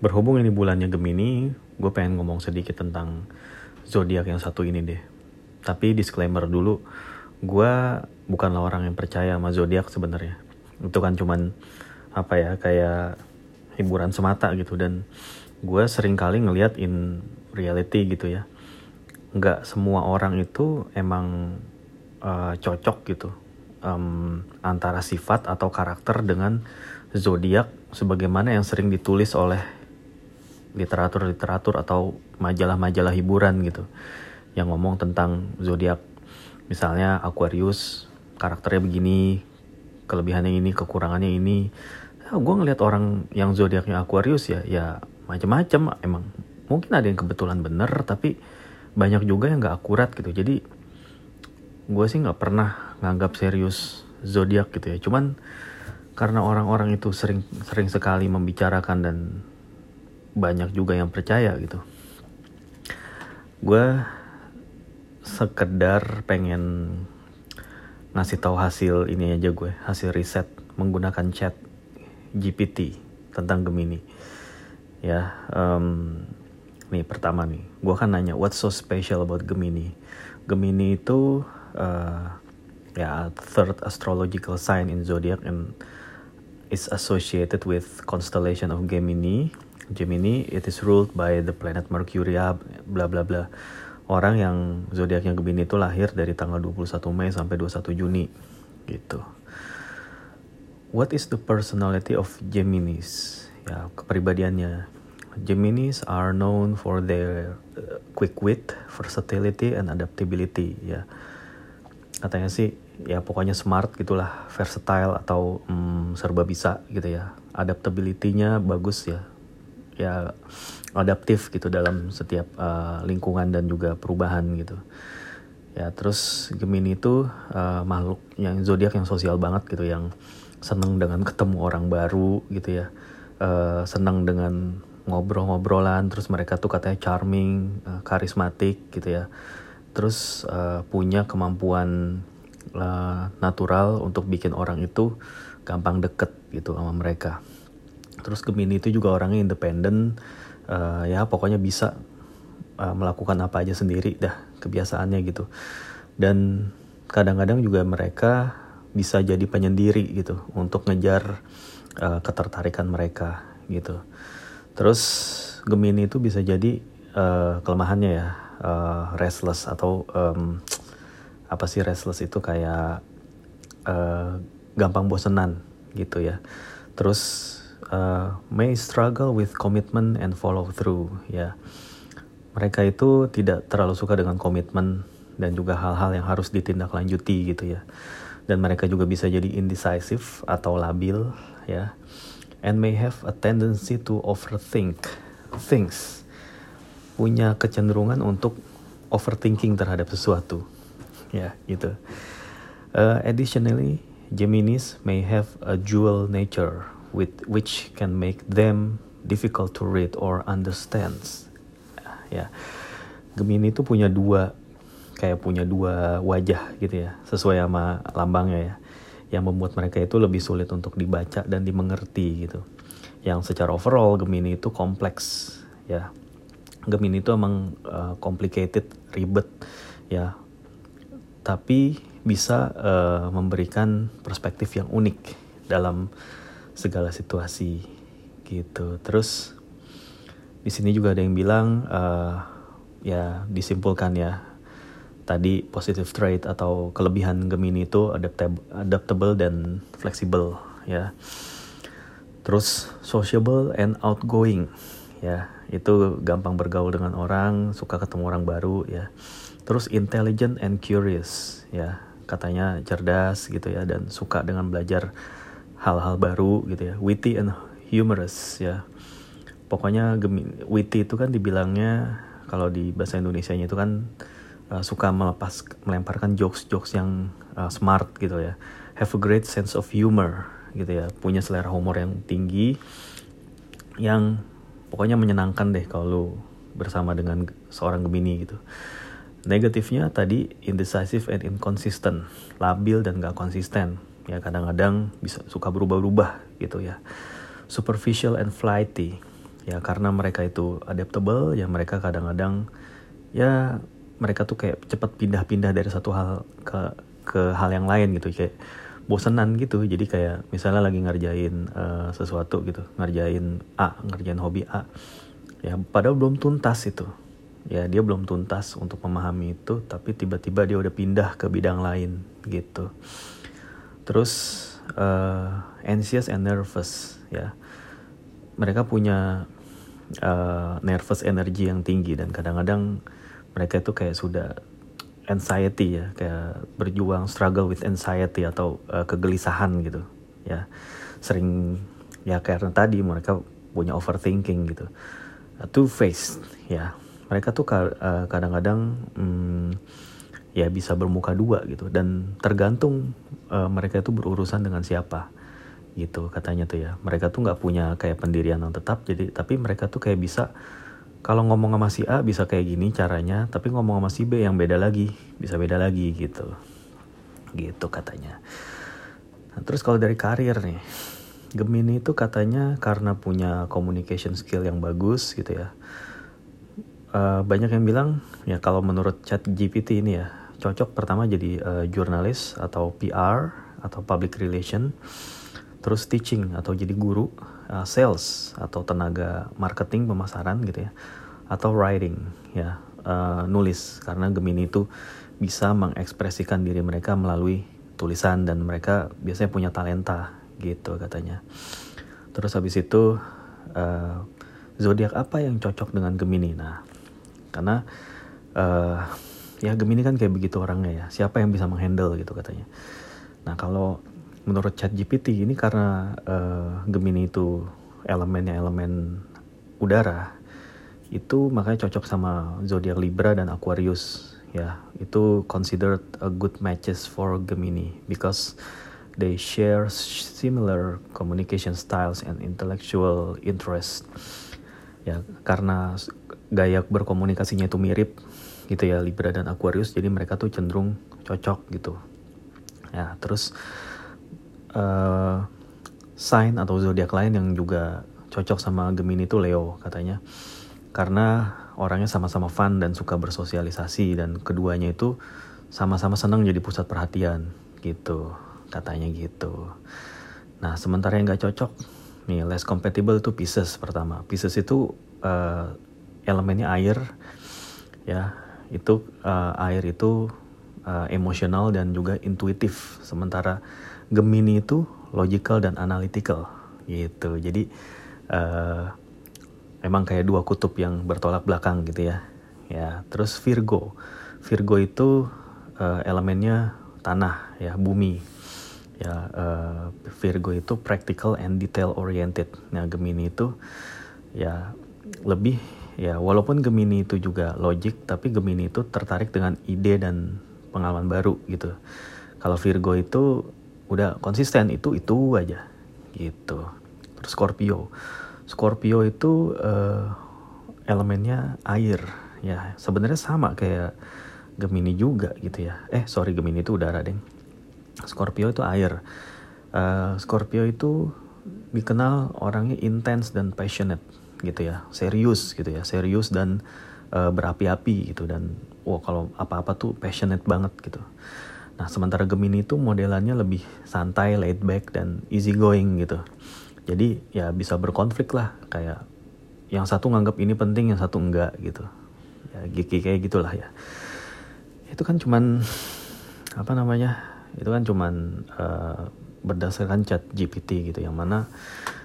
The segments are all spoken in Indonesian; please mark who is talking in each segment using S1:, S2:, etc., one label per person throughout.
S1: Berhubung ini bulannya Gemini, gue pengen ngomong sedikit tentang zodiak yang satu ini deh. Tapi disclaimer dulu, gue bukanlah orang yang percaya sama zodiak sebenarnya. Itu kan cuman apa ya kayak hiburan semata gitu dan gue sering kali ngeliat in reality gitu ya. Nggak semua orang itu emang uh, cocok gitu um, antara sifat atau karakter dengan zodiak sebagaimana yang sering ditulis oleh literatur-literatur atau majalah-majalah hiburan gitu yang ngomong tentang zodiak. Misalnya Aquarius karakternya begini kelebihannya ini kekurangannya ini. Ya, gue ngeliat orang yang zodiaknya Aquarius ya ya macam-macam emang. Mungkin ada yang kebetulan bener tapi banyak juga yang nggak akurat gitu. Jadi gue sih nggak pernah nganggap serius zodiak gitu ya. Cuman karena orang-orang itu sering sering sekali membicarakan dan banyak juga yang percaya gitu. Gue sekedar pengen ngasih tahu hasil ini aja gue hasil riset menggunakan chat GPT tentang Gemini. Ya um, nih pertama nih gue kan nanya what's so special about Gemini? Gemini itu uh, ya third astrological sign in zodiac and is associated with constellation of Gemini Gemini it is ruled by the planet Mercury bla bla bla. Orang yang zodiaknya Gemini itu lahir dari tanggal 21 Mei sampai 21 Juni gitu. What is the personality of Geminis? Ya kepribadiannya. Geminis are known for their uh, quick wit versatility and adaptability ya. Katanya sih ya pokoknya smart gitulah versatile atau mm, serba bisa gitu ya. Adaptability-nya bagus ya ya adaptif gitu dalam setiap uh, lingkungan dan juga perubahan gitu. Ya terus Gemini itu uh, makhluk yang zodiak yang sosial banget gitu yang seneng dengan ketemu orang baru gitu ya. Uh, seneng dengan ngobrol-ngobrolan terus mereka tuh katanya charming uh, karismatik gitu ya. Terus uh, punya kemampuan uh, natural untuk bikin orang itu gampang deket gitu sama mereka terus Gemini itu juga orangnya independen uh, ya pokoknya bisa uh, melakukan apa aja sendiri dah kebiasaannya gitu. Dan kadang-kadang juga mereka bisa jadi penyendiri gitu untuk ngejar uh, ketertarikan mereka gitu. Terus Gemini itu bisa jadi uh, kelemahannya ya uh, restless atau um, apa sih restless itu kayak uh, gampang bosenan gitu ya. Terus uh, may struggle with commitment and follow through ya. Mereka itu tidak terlalu suka dengan komitmen dan juga hal-hal yang harus ditindaklanjuti gitu ya. Dan mereka juga bisa jadi indecisive atau labil ya. And may have a tendency to overthink things. Punya kecenderungan untuk overthinking terhadap sesuatu ya gitu. Uh, additionally Geminis may have a dual nature with which can make them difficult to read or understand. Ya, Gemini itu punya dua kayak punya dua wajah gitu ya, sesuai sama lambangnya ya, yang membuat mereka itu lebih sulit untuk dibaca dan dimengerti gitu. Yang secara overall Gemini itu kompleks ya. Gemini itu emang uh, complicated, ribet ya. Tapi bisa uh, memberikan perspektif yang unik dalam segala situasi gitu. Terus di sini juga ada yang bilang uh, ya disimpulkan ya tadi positive trait atau kelebihan Gemini itu adaptable, adaptable dan fleksibel ya. Terus sociable and outgoing ya itu gampang bergaul dengan orang, suka ketemu orang baru ya. Terus intelligent and curious ya katanya cerdas gitu ya dan suka dengan belajar hal-hal baru gitu ya. Witty and humorous ya. Pokoknya witty itu kan dibilangnya kalau di bahasa Indonesia itu kan uh, suka melepas melemparkan jokes-jokes yang uh, smart gitu ya. Have a great sense of humor gitu ya. Punya selera humor yang tinggi yang pokoknya menyenangkan deh kalau bersama dengan seorang Gemini gitu. Negatifnya tadi indecisive and inconsistent labil dan gak konsisten ya kadang-kadang bisa suka berubah-ubah gitu ya. Superficial and flighty. Ya karena mereka itu adaptable ya mereka kadang-kadang ya mereka tuh kayak cepat pindah-pindah dari satu hal ke ke hal yang lain gitu. Kayak bosenan gitu. Jadi kayak misalnya lagi ngerjain uh, sesuatu gitu. Ngerjain A ngerjain hobi A. Ya padahal belum tuntas itu. Ya dia belum tuntas untuk memahami itu tapi tiba-tiba dia udah pindah ke bidang lain gitu terus uh, anxious and nervous ya. Mereka punya uh, nervous energy yang tinggi dan kadang-kadang mereka itu kayak sudah anxiety ya. Kayak berjuang struggle with anxiety atau uh, kegelisahan gitu ya. Sering ya karena tadi mereka punya overthinking gitu. Uh, two faced ya. Mereka tuh uh, kadang-kadang um, ya bisa bermuka dua gitu dan tergantung uh, mereka itu berurusan dengan siapa gitu katanya tuh ya mereka tuh nggak punya kayak pendirian yang tetap jadi tapi mereka tuh kayak bisa kalau ngomong sama si A bisa kayak gini caranya, tapi ngomong sama si B yang beda lagi, bisa beda lagi gitu. Gitu katanya. Nah, terus kalau dari karir nih, Gemini itu katanya karena punya communication skill yang bagus gitu ya. Uh, banyak yang bilang ya kalau menurut chat GPT ini ya cocok pertama jadi uh, jurnalis atau PR atau public relation, terus teaching atau jadi guru uh, sales atau tenaga marketing pemasaran gitu ya atau writing ya uh, nulis. Karena Gemini itu bisa mengekspresikan diri mereka melalui tulisan dan mereka biasanya punya talenta gitu katanya. Terus habis itu uh, zodiak apa yang cocok dengan Gemini? Nah karena uh, ya Gemini kan kayak begitu orangnya ya. Siapa yang bisa menghandle gitu katanya. Nah kalau menurut chat GPT ini karena uh, Gemini itu elemennya elemen udara itu makanya cocok sama zodiak Libra dan Aquarius ya. Itu considered a good matches for Gemini because they share similar communication styles and intellectual interest. Ya karena gaya berkomunikasinya itu mirip gitu ya Libra dan Aquarius. Jadi mereka tuh cenderung cocok gitu. Ya terus uh, sign atau zodiak lain yang juga cocok sama Gemini itu Leo katanya. Karena orangnya sama-sama fun dan suka bersosialisasi dan keduanya itu sama-sama senang jadi pusat perhatian gitu katanya gitu. Nah sementara yang nggak cocok nih less compatible itu Pisces pertama. Pisces itu uh, elemennya air ya itu uh, air itu uh, emosional dan juga intuitif sementara Gemini itu logical dan analytical gitu. Jadi uh, emang kayak dua kutub yang bertolak belakang gitu ya. Ya, terus Virgo. Virgo itu uh, elemennya tanah ya, bumi. Ya, uh, Virgo itu practical and detail oriented. Nah, Gemini itu ya lebih ya walaupun Gemini itu juga logik tapi Gemini itu tertarik dengan ide dan pengalaman baru gitu. Kalau Virgo itu udah konsisten itu itu aja gitu. Terus Scorpio. Scorpio itu uh, elemennya air. Ya sebenarnya sama kayak Gemini juga gitu ya. Eh sorry Gemini itu udara deng. Scorpio itu air. Uh, Scorpio itu dikenal orangnya intens dan passionate gitu ya serius gitu ya serius dan uh, berapi-api gitu dan wow kalau apa-apa tuh passionate banget gitu Nah, sementara Gemini itu modelannya lebih santai, laid back, dan easy going gitu. Jadi ya bisa berkonflik lah, kayak yang satu nganggap ini penting, yang satu enggak gitu. Ya gigi kayak gitulah ya. Itu kan cuman apa namanya? Itu kan cuman uh, berdasarkan chat GPT gitu, yang mana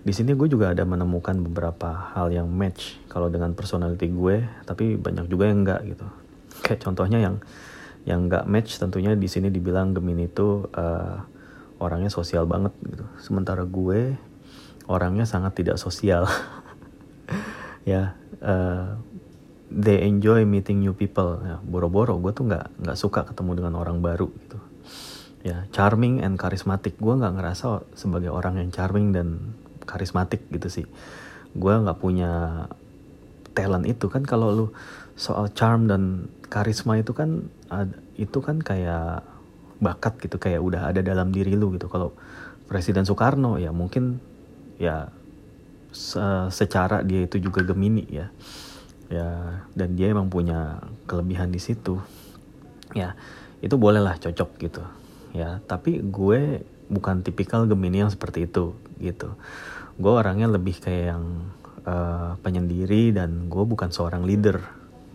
S1: di sini gue juga ada menemukan beberapa hal yang match kalau dengan personality gue, tapi banyak juga yang enggak gitu. Kayak contohnya yang yang nggak match tentunya di sini dibilang Gemini itu uh, orangnya sosial banget gitu. Sementara gue orangnya sangat tidak sosial. Ya uh, they enjoy meeting new people. Ya boro-boro gue tuh nggak nggak suka ketemu dengan orang baru gitu. Ya charming and charismatic. Gue nggak ngerasa sebagai orang yang charming dan karismatik gitu sih. Gue nggak punya talent itu kan kalau lu soal charm dan karisma itu kan itu kan kayak bakat gitu kayak udah ada dalam diri lu gitu. Kalau Presiden Soekarno ya mungkin ya secara dia itu juga Gemini ya. Ya dan dia emang punya kelebihan di situ. Ya itu bolehlah cocok gitu. Ya tapi gue bukan tipikal Gemini yang seperti itu gitu. Gue orangnya lebih kayak yang uh, penyendiri dan gue bukan seorang leader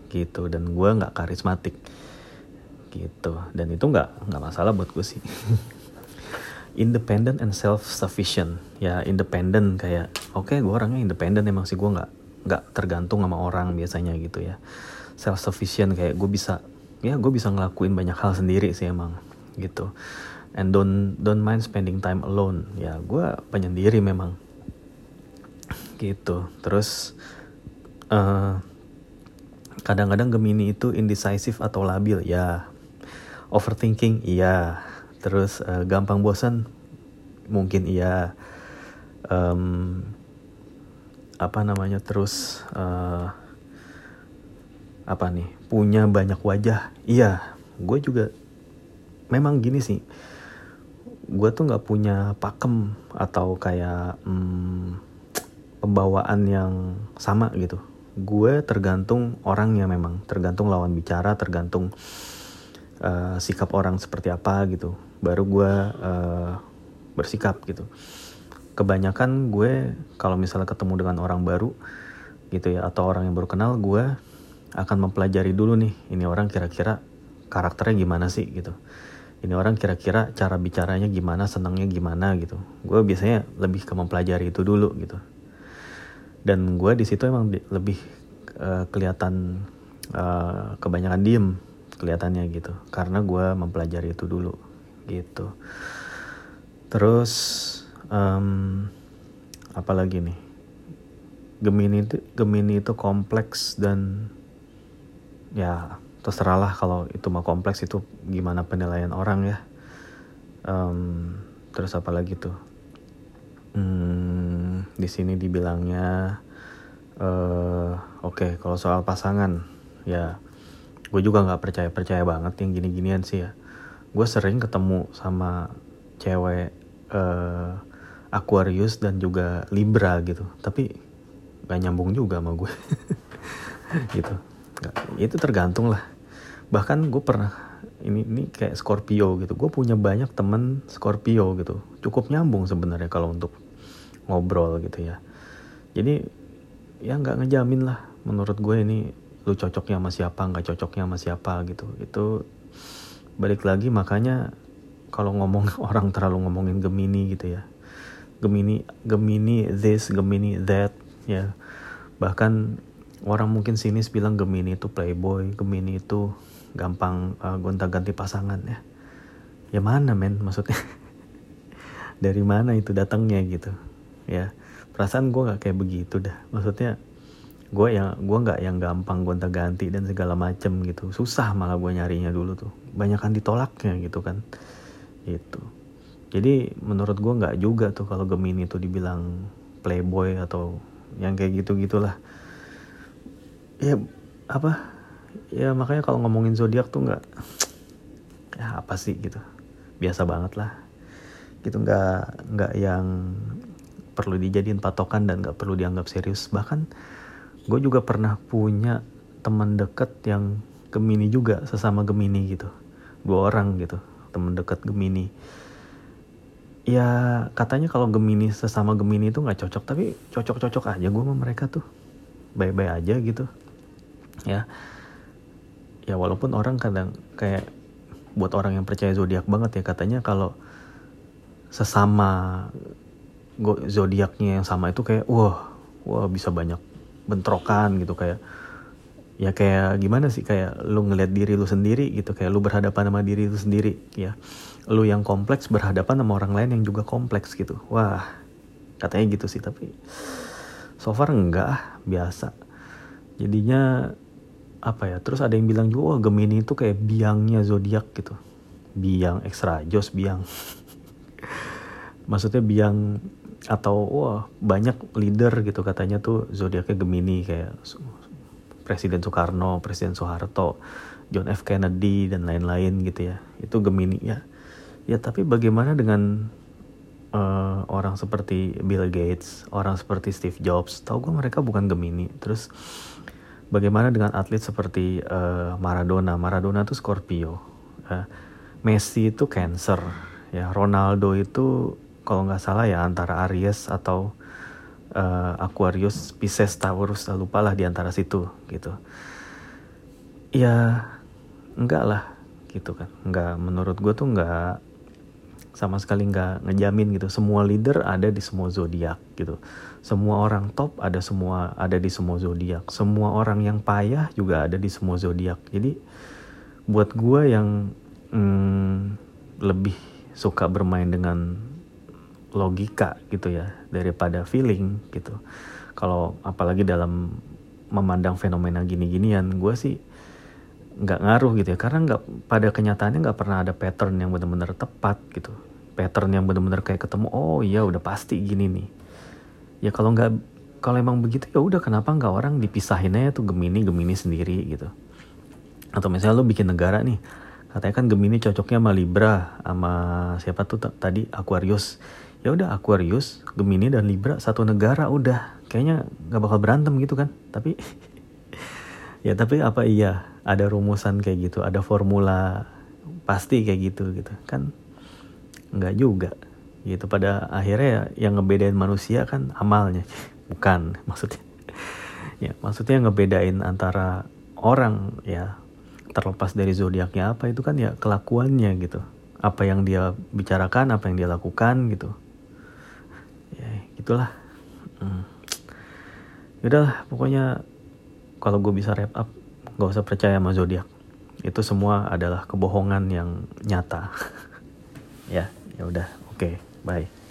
S1: gitu. Dan gue nggak karismatik gitu. Dan itu nggak nggak masalah buat gue sih. Independent and self sufficient ya independent kayak oke okay, gue orangnya independent emang sih gue nggak nggak tergantung sama orang biasanya gitu ya. Self sufficient kayak gue bisa ya gue bisa ngelakuin banyak hal sendiri sih emang gitu and don't don't mind spending time alone. Ya gue penyendiri memang. Gitu. Terus uh, kadang-kadang Gemini itu indecisive atau labil ya. Overthinking iya. Terus uh, gampang bosan mungkin iya. Um, apa namanya terus uh, apa nih punya banyak wajah iya. Gue juga memang gini sih gue tuh nggak punya pakem atau kayak um, pembawaan yang sama gitu. Gue tergantung orangnya memang tergantung lawan bicara tergantung uh, sikap orang seperti apa gitu. Baru gue uh, bersikap gitu. Kebanyakan gue kalau misalnya ketemu dengan orang baru gitu ya atau orang yang baru kenal gue akan mempelajari dulu nih ini orang kira-kira karakternya gimana sih gitu ini orang kira-kira cara bicaranya gimana senangnya gimana gitu. Gue biasanya lebih ke mempelajari itu dulu gitu. Dan gue di situ emang lebih uh, kelihatan uh, kebanyakan diem kelihatannya gitu. Karena gue mempelajari itu dulu gitu. Terus um, apalagi nih? Gemini itu Gemini itu kompleks dan ya terserahlah kalau itu mau kompleks itu gimana penilaian orang ya. Um, terus apa lagi tuh? Hmm, di sini dibilangnya uh, oke okay, kalau soal pasangan ya gue juga nggak percaya percaya banget yang gini-ginian sih ya. Gue sering ketemu sama cewek uh, Aquarius dan juga Libra gitu tapi gak nyambung juga sama gue gitu. Itu tergantung lah bahkan gue pernah ini ini kayak Scorpio gitu. Gue punya banyak temen Scorpio gitu. Cukup nyambung sebenarnya kalau untuk ngobrol gitu ya. Jadi ya nggak ngejamin lah. Menurut gue ini lu cocoknya sama siapa nggak cocoknya sama siapa gitu. Itu balik lagi makanya kalau ngomong orang terlalu ngomongin Gemini gitu ya. Gemini Gemini this Gemini that ya. Bahkan orang mungkin sinis bilang Gemini itu playboy Gemini itu gampang uh, gonta-ganti pasangan ya. Ya mana men maksudnya? Dari mana itu datangnya gitu ya. Perasaan gue nggak kayak begitu dah. Maksudnya gue yang gue nggak yang gampang gonta ganti dan segala macem gitu. Susah malah gue nyarinya dulu tuh. Banyak kan ditolaknya gitu kan. Itu jadi menurut gue nggak juga tuh kalau Gemini itu dibilang playboy atau yang kayak gitu gitulah ya apa ya makanya kalau ngomongin zodiak tuh nggak ya apa sih gitu. Biasa banget lah. Gitu nggak nggak yang perlu dijadiin patokan dan nggak perlu dianggap serius. Bahkan gue juga pernah punya teman deket yang Gemini juga sesama Gemini gitu. Dua orang gitu teman deket Gemini. Ya katanya kalau Gemini sesama Gemini itu nggak cocok tapi cocok-cocok aja gue sama mereka tuh. Baik-baik aja gitu. Ya ya walaupun orang kadang kayak buat orang yang percaya zodiak banget ya katanya kalau sesama zodiaknya yang sama itu kayak wah wah bisa banyak bentrokan gitu kayak ya kayak gimana sih kayak lu ngeliat diri lu sendiri gitu kayak lu berhadapan sama diri lu sendiri ya. Lu yang kompleks berhadapan sama orang lain yang juga kompleks gitu. Wah katanya gitu sih tapi so far enggak biasa. Jadinya apa ya terus ada yang bilang juga wah Gemini itu kayak biangnya zodiak gitu biang ekstra jos biang maksudnya biang atau wah banyak leader gitu katanya tuh zodiaknya Gemini kayak Presiden Soekarno, Presiden Soeharto, John F Kennedy dan lain-lain gitu ya. Itu Gemini ya. Ya tapi bagaimana dengan uh, orang seperti Bill Gates, orang seperti Steve Jobs, tau gue mereka bukan Gemini. Terus bagaimana dengan atlet seperti uh, Maradona? Maradona itu Scorpio, uh, Messi itu Cancer, ya Ronaldo itu kalau nggak salah ya antara Aries atau uh, Aquarius, Pisces, Taurus, lupa lah di antara situ gitu. Ya enggak lah gitu kan, enggak menurut gue tuh enggak sama sekali nggak ngejamin gitu. Semua leader ada di semua zodiak gitu. Semua orang top ada semua ada di semua zodiak. Semua orang yang payah juga ada di semua zodiak. Jadi buat gue yang hmm, lebih suka bermain dengan logika gitu ya daripada feeling gitu. Kalau apalagi dalam memandang fenomena gini-ginian gue sih nggak ngaruh gitu ya. Karena nggak pada kenyataannya nggak pernah ada pattern yang benar-benar tepat gitu. Pattern yang benar-benar kayak ketemu oh iya udah pasti gini nih. Ya kalau nggak kalau emang begitu ya udah kenapa nggak orang dipisahin aja tuh Gemini Gemini sendiri gitu. Atau misalnya lo bikin negara nih katanya kan Gemini cocoknya sama Libra sama siapa tuh tadi Aquarius. Ya udah Aquarius Gemini dan Libra satu negara udah. Kayaknya nggak bakal berantem gitu kan. Tapi ya tapi apa iya? Ada rumusan kayak gitu ada formula pasti kayak gitu gitu. Kan nggak juga gitu. Pada akhirnya ya yang ngebedain manusia kan amalnya. Bukan maksudnya. Ya maksudnya ngebedain antara orang ya terlepas dari zodiaknya apa itu kan ya kelakuannya gitu. Apa yang dia bicarakan apa yang dia lakukan gitu. Ya gitulah. Hmm. Yaudah pokoknya kalau gue bisa wrap up gak usah percaya sama zodiak. Itu semua adalah kebohongan yang nyata. Ya ya udah. Oke okay, bye